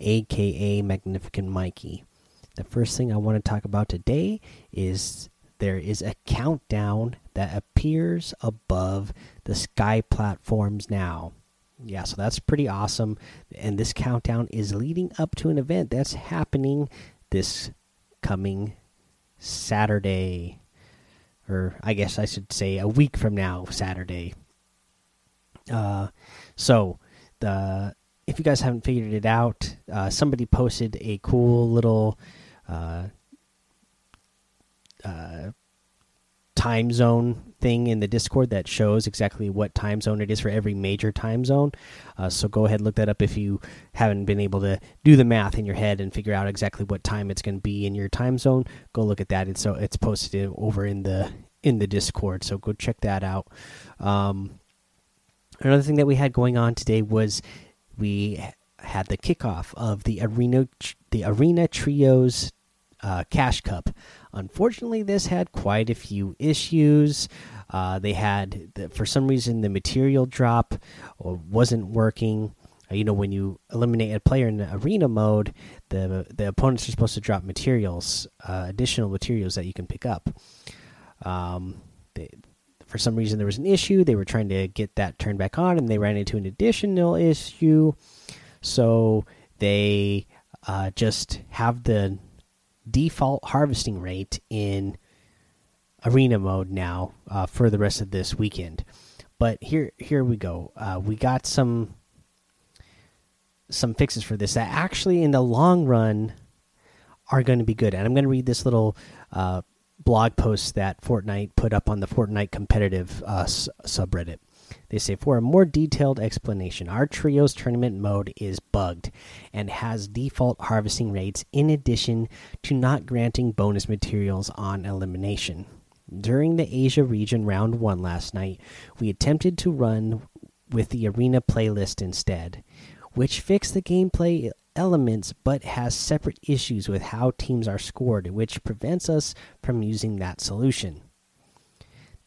aka Magnificent Mikey. The first thing I want to talk about today is there is a countdown that appears above the sky platforms now. Yeah, so that's pretty awesome. And this countdown is leading up to an event that's happening this coming Saturday or I guess I should say a week from now, Saturday. Uh, so the if you guys haven't figured it out, uh, somebody posted a cool little uh, uh, time zone thing in the Discord that shows exactly what time zone it is for every major time zone. Uh, so go ahead look that up if you haven't been able to do the math in your head and figure out exactly what time it's going to be in your time zone. Go look at that. It's so it's posted over in the in the Discord. So go check that out. Um, another thing that we had going on today was we had the kickoff of the arena the arena trios uh, cash cup. Unfortunately this had quite a few issues. Uh, they had the, for some reason the material drop wasn't working. Uh, you know when you eliminate a player in the arena mode the the opponents are supposed to drop materials uh, additional materials that you can pick up. Um, they, for some reason, there was an issue. They were trying to get that turned back on, and they ran into an additional issue. So they uh, just have the default harvesting rate in arena mode now uh, for the rest of this weekend. But here, here we go. Uh, we got some some fixes for this that actually, in the long run, are going to be good. And I'm going to read this little uh, blog posts that Fortnite put up on the Fortnite competitive uh, subreddit. They say for a more detailed explanation, our trios tournament mode is bugged and has default harvesting rates in addition to not granting bonus materials on elimination. During the Asia region round 1 last night, we attempted to run with the arena playlist instead, which fixed the gameplay elements but has separate issues with how teams are scored, which prevents us from using that solution.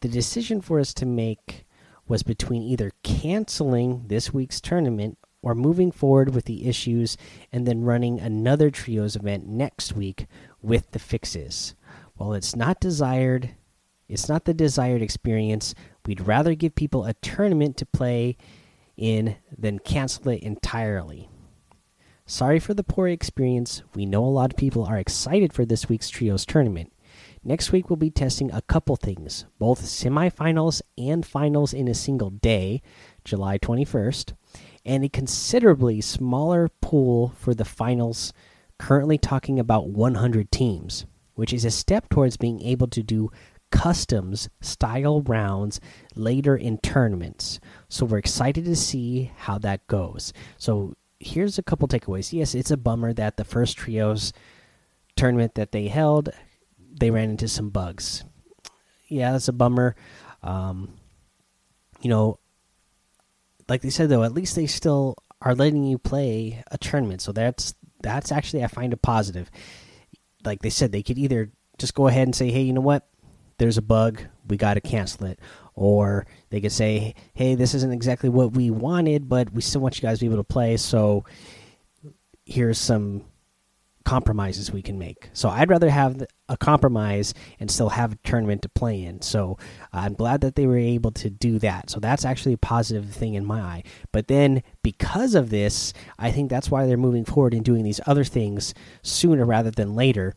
The decision for us to make was between either canceling this week's tournament or moving forward with the issues and then running another trios event next week with the fixes. While it's not desired, it's not the desired experience. We'd rather give people a tournament to play in than cancel it entirely. Sorry for the poor experience. We know a lot of people are excited for this week's Trios tournament. Next week, we'll be testing a couple things both semifinals and finals in a single day, July 21st, and a considerably smaller pool for the finals, currently talking about 100 teams, which is a step towards being able to do customs style rounds later in tournaments. So we're excited to see how that goes. So here's a couple takeaways. Yes, it's a bummer that the first trios tournament that they held, they ran into some bugs. Yeah, that's a bummer. Um, you know, like they said though, at least they still are letting you play a tournament. So that's that's actually I find a positive. Like they said, they could either just go ahead and say, "Hey, you know what? There's a bug. We got to cancel it," or they could say, "Hey, this isn't exactly what we wanted, but we still want you guys to be able to play. So here's some compromises we can make." So I'd rather have a compromise and still have a tournament to play in. So I'm glad that they were able to do that. So that's actually a positive thing in my eye. But then because of this, I think that's why they're moving forward and doing these other things sooner rather than later.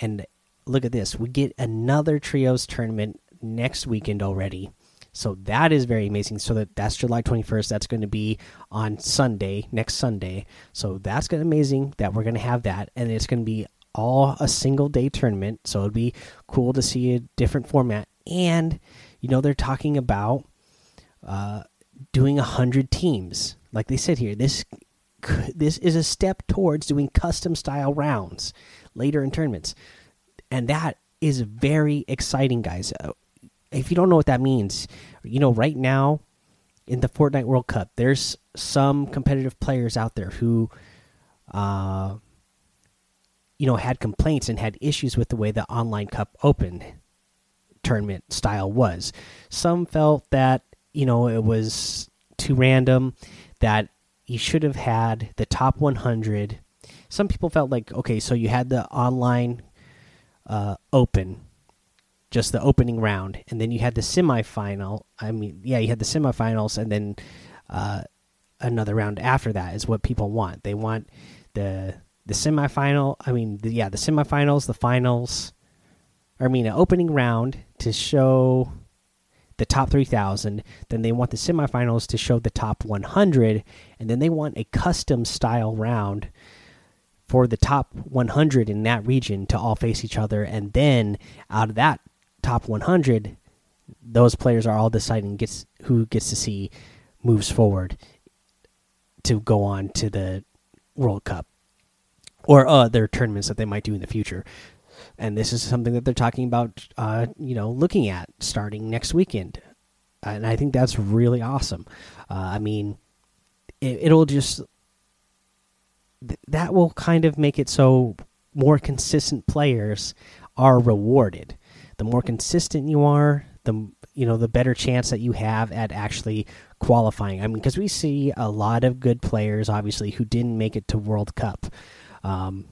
And look at this, we get another trios tournament next weekend already. So that is very amazing. So that that's July 21st. That's going to be on Sunday, next Sunday. So that's going to amazing that we're going to have that and it's going to be all a single day tournament. So it'd be cool to see a different format and you know they're talking about uh doing a 100 teams. Like they said here, this this is a step towards doing custom style rounds later in tournaments, and that is very exciting, guys. If you don't know what that means, you know, right now in the Fortnite World Cup, there's some competitive players out there who, uh, you know, had complaints and had issues with the way the online cup open tournament style was. Some felt that you know it was too random, that you should have had the top 100. Some people felt like okay, so you had the online uh, open, just the opening round, and then you had the semifinal. I mean, yeah, you had the semifinals, and then uh, another round after that is what people want. They want the the semifinal. I mean, the, yeah, the semifinals, the finals. I mean, an opening round to show the top 3000 then they want the semifinals to show the top 100 and then they want a custom style round for the top 100 in that region to all face each other and then out of that top 100 those players are all deciding gets who gets to see moves forward to go on to the World Cup or other tournaments that they might do in the future. And this is something that they're talking about, uh, you know, looking at starting next weekend. And I think that's really awesome. Uh, I mean, it, will just th that will kind of make it so more consistent players are rewarded. The more consistent you are, the you know the better chance that you have at actually qualifying. I mean, because we see a lot of good players, obviously, who didn't make it to World Cup. Um,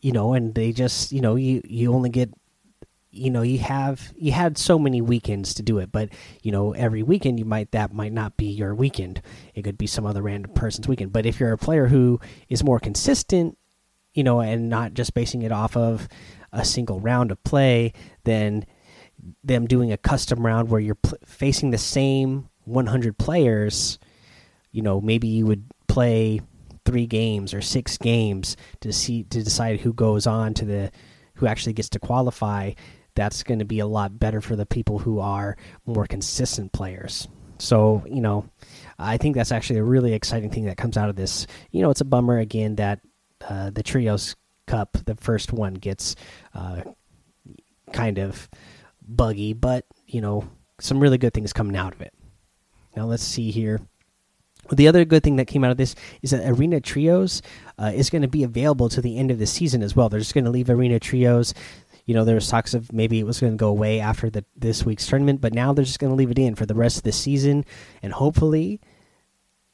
you know, and they just you know you you only get you know you have you had so many weekends to do it but you know every weekend you might that might not be your weekend it could be some other random person's weekend but if you're a player who is more consistent you know and not just basing it off of a single round of play then them doing a custom round where you're facing the same 100 players, you know, maybe you would play three games or six games to see to decide who goes on to the who actually gets to qualify. That's going to be a lot better for the people who are more consistent players. So, you know, I think that's actually a really exciting thing that comes out of this. You know, it's a bummer again that uh, the Trios Cup, the first one, gets uh, kind of buggy, but you know, some really good things coming out of it. Now let's see here. The other good thing that came out of this is that Arena Trios uh, is going to be available to the end of the season as well. They're just going to leave Arena Trios. You know, there was talks of maybe it was going to go away after the this week's tournament, but now they're just going to leave it in for the rest of the season, and hopefully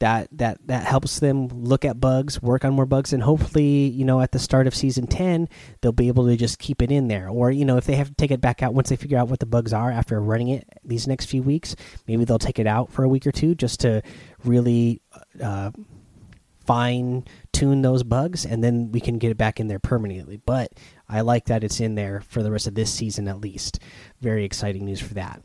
that that that helps them look at bugs, work on more bugs, and hopefully, you know, at the start of season ten, they'll be able to just keep it in there. Or you know, if they have to take it back out once they figure out what the bugs are after running it these next few weeks, maybe they'll take it out for a week or two just to really uh, fine tune those bugs, and then we can get it back in there permanently. But I like that it's in there for the rest of this season at least. Very exciting news for that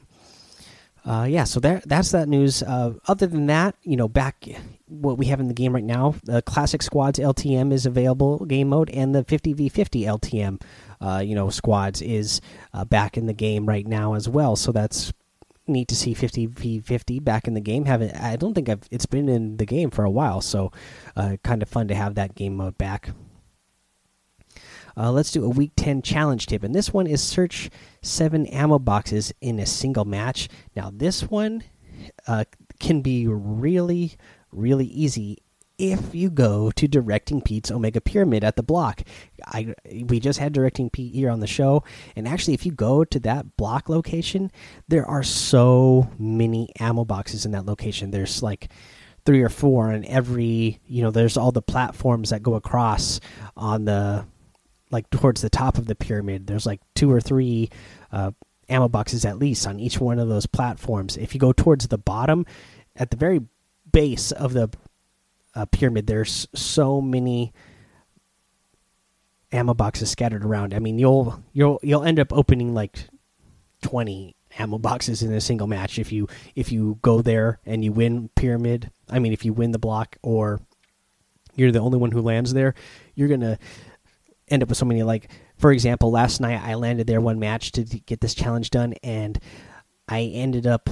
uh, yeah, so there, that's that news. Uh, other than that, you know, back what we have in the game right now, the Classic Squads LTM is available game mode, and the 50v50 LTM, uh, you know, squads is uh, back in the game right now as well. So that's neat to see 50v50 back in the game. Haven't I don't think I've it's been in the game for a while, so uh, kind of fun to have that game mode back. Uh, let's do a week 10 challenge tip. And this one is search seven ammo boxes in a single match. Now, this one uh, can be really, really easy if you go to Directing Pete's Omega Pyramid at the block. I we just had Directing Pete here on the show, and actually, if you go to that block location, there are so many ammo boxes in that location. There's like three or four on every. You know, there's all the platforms that go across on the like towards the top of the pyramid. There's like two or three uh, ammo boxes at least on each one of those platforms. If you go towards the bottom, at the very base of the uh, pyramid, there's so many ammo boxes scattered around. I mean, you'll you'll you'll end up opening like twenty ammo boxes in a single match if you if you go there and you win pyramid. I mean, if you win the block or you're the only one who lands there, you're gonna end up with so many like for example last night i landed there one match to get this challenge done and i ended up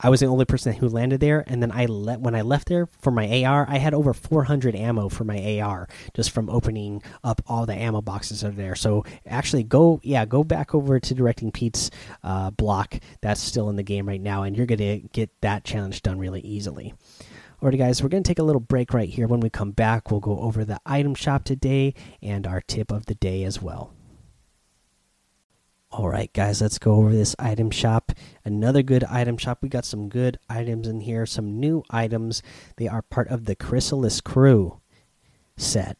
I was the only person who landed there, and then I let when I left there for my AR, I had over 400 ammo for my AR just from opening up all the ammo boxes that are there. So actually, go yeah, go back over to directing Pete's uh, block. That's still in the game right now, and you're gonna get that challenge done really easily. Alrighty, guys, we're going to take a little break right here. When we come back, we'll go over the item shop today and our tip of the day as well. All right, guys, let's go over this item shop. Another good item shop. We got some good items in here, some new items. They are part of the Chrysalis Crew set.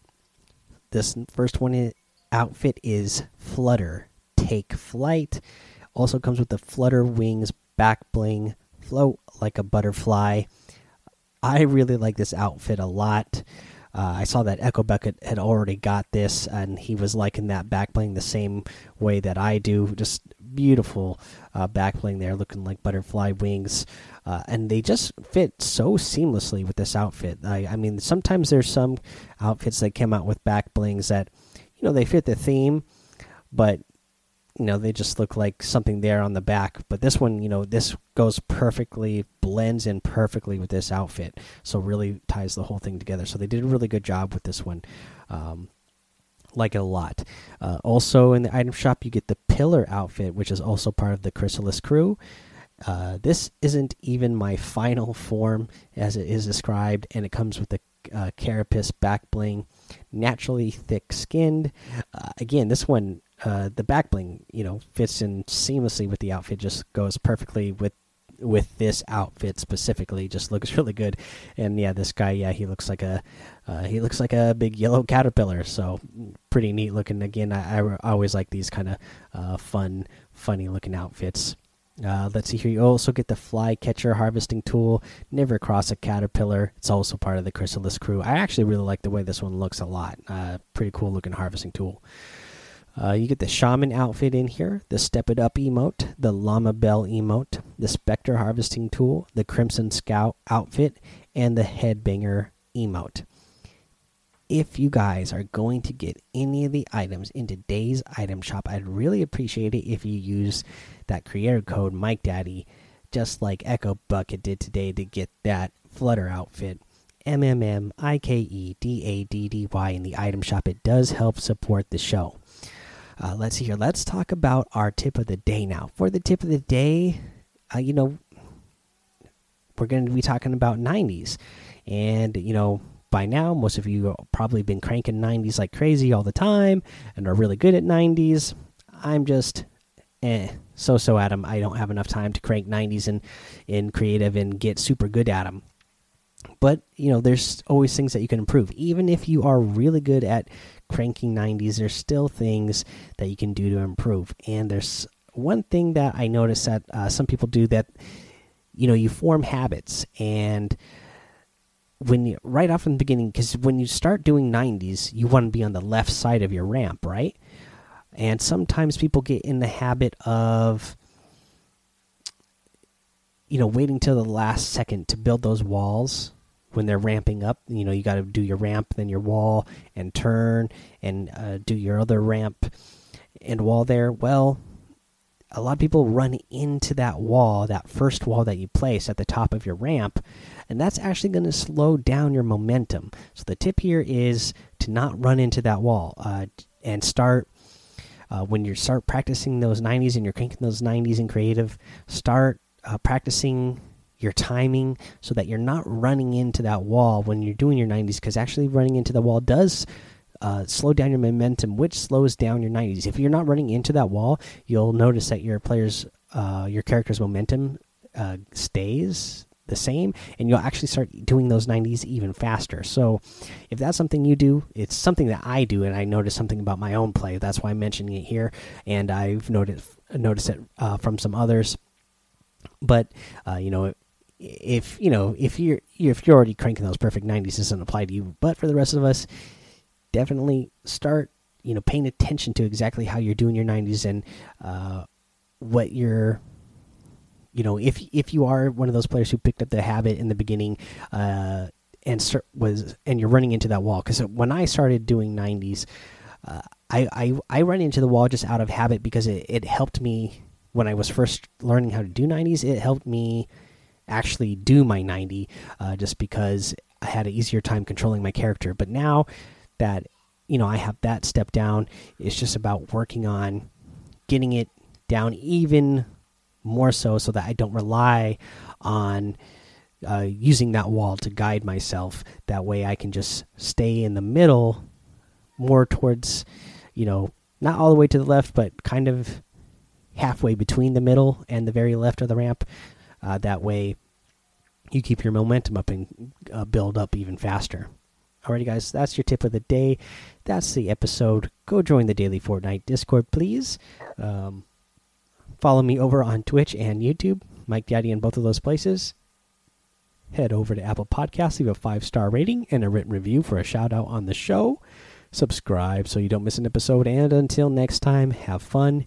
This first one eh, outfit is Flutter Take Flight. Also comes with the Flutter Wings back bling, float like a butterfly. I really like this outfit a lot. Uh, I saw that Echo Bucket had already got this, and he was liking that back bling the same way that I do. Just beautiful uh, back bling there, looking like butterfly wings, uh, and they just fit so seamlessly with this outfit. I, I mean, sometimes there's some outfits that come out with back blings that, you know, they fit the theme, but you know they just look like something there on the back. But this one you know this goes perfectly blends in perfectly with this outfit. So really ties the whole thing together. So they did a really good job with this one. Um, like it a lot. Uh, also in the item shop you get the pillar outfit which is also part of the chrysalis crew. Uh, this isn't even my final form as it is described and it comes with the uh, carapace back bling naturally thick skinned uh, again this one uh, the back bling, you know, fits in seamlessly with the outfit. Just goes perfectly with with this outfit specifically. Just looks really good. And yeah, this guy, yeah, he looks like a uh, he looks like a big yellow caterpillar. So pretty neat looking. Again, I, I always like these kind of uh, fun, funny looking outfits. Uh, let's see here. You also get the fly catcher harvesting tool. Never cross a caterpillar. It's also part of the chrysalis crew. I actually really like the way this one looks a lot. Uh, pretty cool looking harvesting tool. Uh, you get the shaman outfit in here, the step it up emote, the llama bell emote, the specter harvesting tool, the crimson scout outfit, and the headbanger emote. If you guys are going to get any of the items in today's item shop, I'd really appreciate it if you use that creator code Mike Daddy, just like Echo Bucket did today to get that Flutter outfit. M M M I K E D A D D Y in the item shop. It does help support the show. Uh, let's see here. Let's talk about our tip of the day now. For the tip of the day, uh, you know, we're going to be talking about 90s. And, you know, by now, most of you probably been cranking 90s like crazy all the time and are really good at 90s. I'm just eh, so so at them. I don't have enough time to crank 90s in, in creative and get super good at them. But, you know, there's always things that you can improve. Even if you are really good at cranking 90s, there's still things that you can do to improve. And there's one thing that I notice that uh, some people do that, you know, you form habits and when you right off in the beginning because when you start doing 90s you want to be on the left side of your ramp right and sometimes people get in the habit of you know waiting till the last second to build those walls when they're ramping up. You know, you got to do your ramp, then your wall, and turn, and uh, do your other ramp and wall there. Well, a lot of people run into that wall, that first wall that you place at the top of your ramp, and that's actually going to slow down your momentum. So the tip here is to not run into that wall uh, and start. Uh, when you start practicing those 90s and you're cranking those 90s in creative, start uh, practicing your timing so that you're not running into that wall when you're doing your 90s because actually running into the wall does uh, slow down your momentum which slows down your 90s if you're not running into that wall you'll notice that your players uh, your character's momentum uh, stays the same and you'll actually start doing those 90s even faster. So if that's something you do it's something that i do and i notice something about my own play. That's why i'm mentioning it here and i've noticed noticed it uh, from some others but uh, you know if you know if you're if you're already cranking those perfect 90s doesn't apply to you but for the rest of us definitely start you know paying attention to exactly how you're doing your 90s and uh, what you're you know if if you are one of those players who picked up the habit in the beginning uh, and start, was and you're running into that wall. Because when I started doing 90s uh, I, I I run into the wall just out of habit because it, it helped me when I was first learning how to do 90s it helped me actually do my 90 uh, just because I had an easier time controlling my character. But now that you know I have that step down, it's just about working on getting it down even more so so that I don't rely on uh, using that wall to guide myself. That way I can just stay in the middle more towards, you know, not all the way to the left, but kind of halfway between the middle and the very left of the ramp. Uh, that way you keep your momentum up and uh, build up even faster. Alrighty, guys, that's your tip of the day. That's the episode. Go join the daily Fortnite Discord, please. Um, follow me over on Twitch and YouTube, Mike Daddy in both of those places. Head over to Apple Podcasts, leave a five star rating and a written review for a shout out on the show. Subscribe so you don't miss an episode. And until next time, have fun,